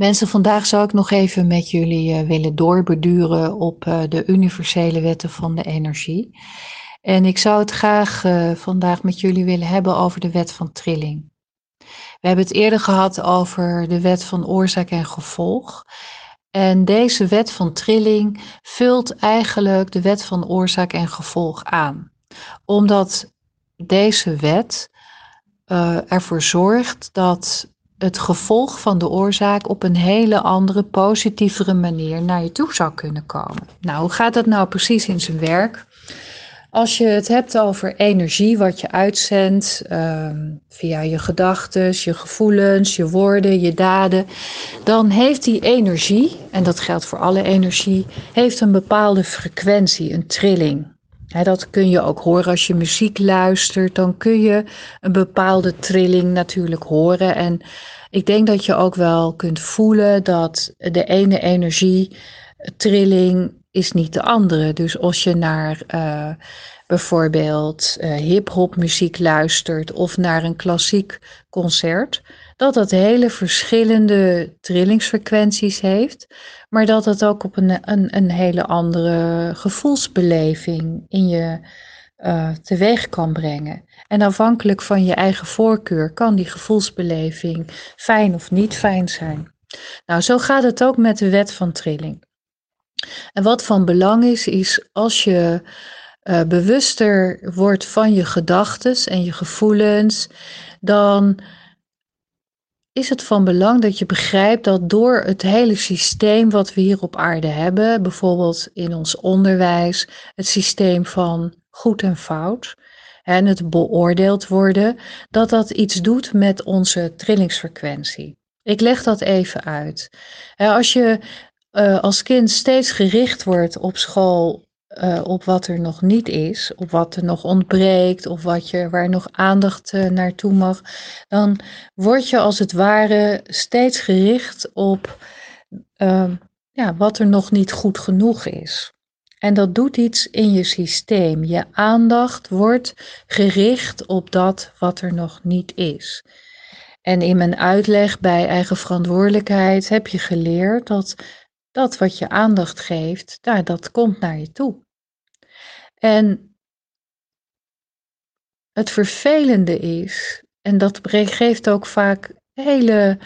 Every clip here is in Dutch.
Mensen, vandaag zou ik nog even met jullie uh, willen doorbeduren op uh, de universele wetten van de energie. En ik zou het graag uh, vandaag met jullie willen hebben over de wet van trilling. We hebben het eerder gehad over de wet van oorzaak en gevolg. En deze wet van trilling vult eigenlijk de wet van oorzaak en gevolg aan. Omdat deze wet ervoor zorgt dat het gevolg van de oorzaak op een hele andere, positievere manier naar je toe zou kunnen komen. Nou, hoe gaat dat nou precies in zijn werk? Als je het hebt over energie, wat je uitzendt uh, via je gedachten, je gevoelens, je woorden, je daden, dan heeft die energie, en dat geldt voor alle energie, heeft een bepaalde frequentie, een trilling. Dat kun je ook horen als je muziek luistert, dan kun je een bepaalde trilling natuurlijk horen. En ik denk dat je ook wel kunt voelen dat de ene energie, trilling, is niet de andere. Dus als je naar uh, bijvoorbeeld uh, hip-hop muziek luistert of naar een klassiek concert, dat dat hele verschillende trillingsfrequenties heeft, maar dat het ook op een, een, een hele andere gevoelsbeleving in je uh, teweeg kan brengen. En afhankelijk van je eigen voorkeur kan die gevoelsbeleving fijn of niet fijn zijn. Nou, zo gaat het ook met de wet van trilling. En wat van belang is, is als je uh, bewuster wordt van je gedachten en je gevoelens, dan is het van belang dat je begrijpt dat door het hele systeem wat we hier op aarde hebben, bijvoorbeeld in ons onderwijs, het systeem van goed en fout, en het beoordeeld worden, dat dat iets doet met onze trillingsfrequentie. Ik leg dat even uit. Als je uh, als kind steeds gericht wordt op school uh, op wat er nog niet is, op wat er nog ontbreekt, of wat je, waar nog aandacht uh, naartoe mag, dan word je als het ware steeds gericht op uh, ja, wat er nog niet goed genoeg is. En dat doet iets in je systeem. Je aandacht wordt gericht op dat wat er nog niet is. En in mijn uitleg bij eigen verantwoordelijkheid heb je geleerd dat dat wat je aandacht geeft, daar, dat komt naar je toe. En het vervelende is, en dat geeft ook vaak hele,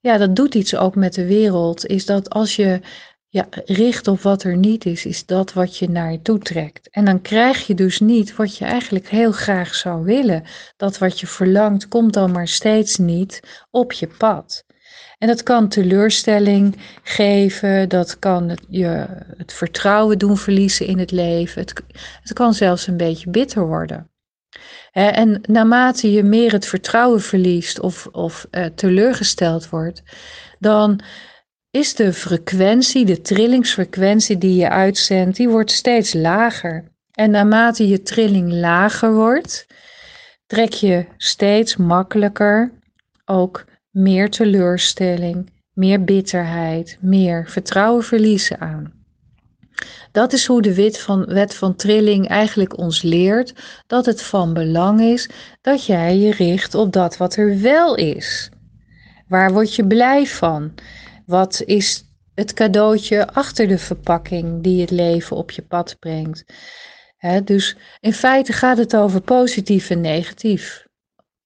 ja, dat doet iets ook met de wereld, is dat als je ja, richt op wat er niet is, is dat wat je naar je toe trekt. En dan krijg je dus niet wat je eigenlijk heel graag zou willen. Dat wat je verlangt komt dan maar steeds niet op je pad. En dat kan teleurstelling geven, dat kan je het vertrouwen doen verliezen in het leven. Het, kan zelfs een beetje bitter worden. en naarmate je meer het vertrouwen verliest of, of uh, teleurgesteld wordt, dan is de frequentie, de trillingsfrequentie die je uitzendt, die wordt steeds lager. En naarmate je trilling lager wordt, trek je steeds makkelijker ook meer teleurstelling, meer bitterheid, meer vertrouwen verliezen aan. Dat is hoe de wet van, wet van trilling eigenlijk ons leert dat het van belang is dat jij je richt op dat wat er wel is. Waar word je blij van? Wat is het cadeautje achter de verpakking die het leven op je pad brengt? dus in feite gaat het over positief en negatief,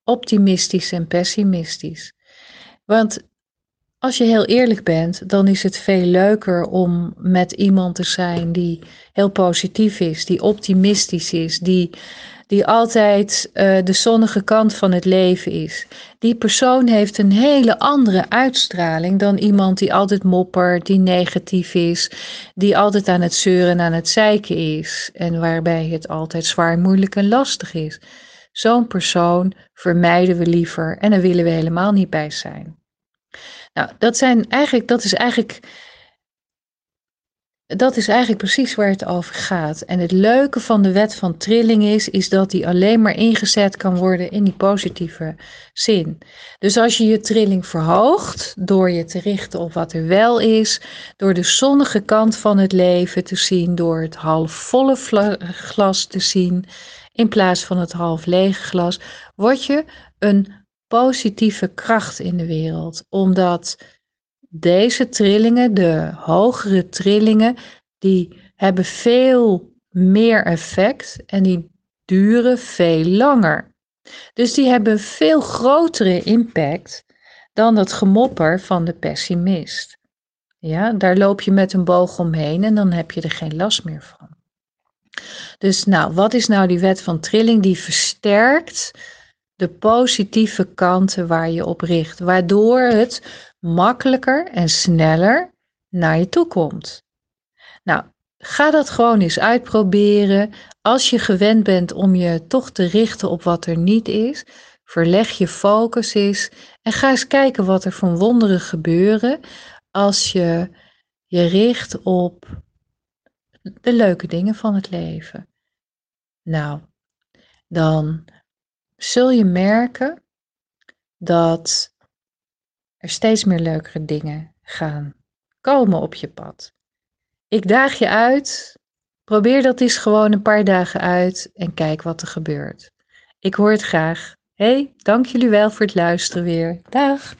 optimistisch en pessimistisch. Want als je heel eerlijk bent, dan is het veel leuker om met iemand te zijn die heel positief is, die optimistisch is, die die altijd uh, de zonnige kant van het leven is. Die persoon heeft een hele andere uitstraling dan iemand die altijd moppert, die negatief is, die altijd aan het zeuren en aan het zeiken is en waarbij het altijd zwaar, moeilijk en lastig is. Zo'n persoon vermijden we liever en daar willen we helemaal niet bij zijn. Nou, dat, zijn eigenlijk, dat is eigenlijk dat is eigenlijk precies waar het over gaat. En het leuke van de wet van trilling is, is dat die alleen maar ingezet kan worden in die positieve zin. Dus als je je trilling verhoogt door je te richten op wat er wel is, door de zonnige kant van het leven te zien, door het halfvolle glas te zien in plaats van het half lege glas, word je een positieve kracht in de wereld. Omdat deze trillingen, de hogere trillingen, die hebben veel meer effect en die duren veel langer. Dus die hebben veel grotere impact dan het gemopper van de pessimist. Ja, daar loop je met een boog omheen en dan heb je er geen last meer van. Dus nou, wat is nou die wet van trilling? Die versterkt de positieve kanten waar je op richt, waardoor het makkelijker en sneller naar je toe komt. Nou, ga dat gewoon eens uitproberen. Als je gewend bent om je toch te richten op wat er niet is, verleg je focus eens en ga eens kijken wat er van wonderen gebeuren als je je richt op de leuke dingen van het leven. Nou, dan zul je merken dat er steeds meer leukere dingen gaan komen op je pad. Ik daag je uit. Probeer dat eens gewoon een paar dagen uit en kijk wat er gebeurt. Ik hoor het graag. Hey, dank jullie wel voor het luisteren weer. Dag.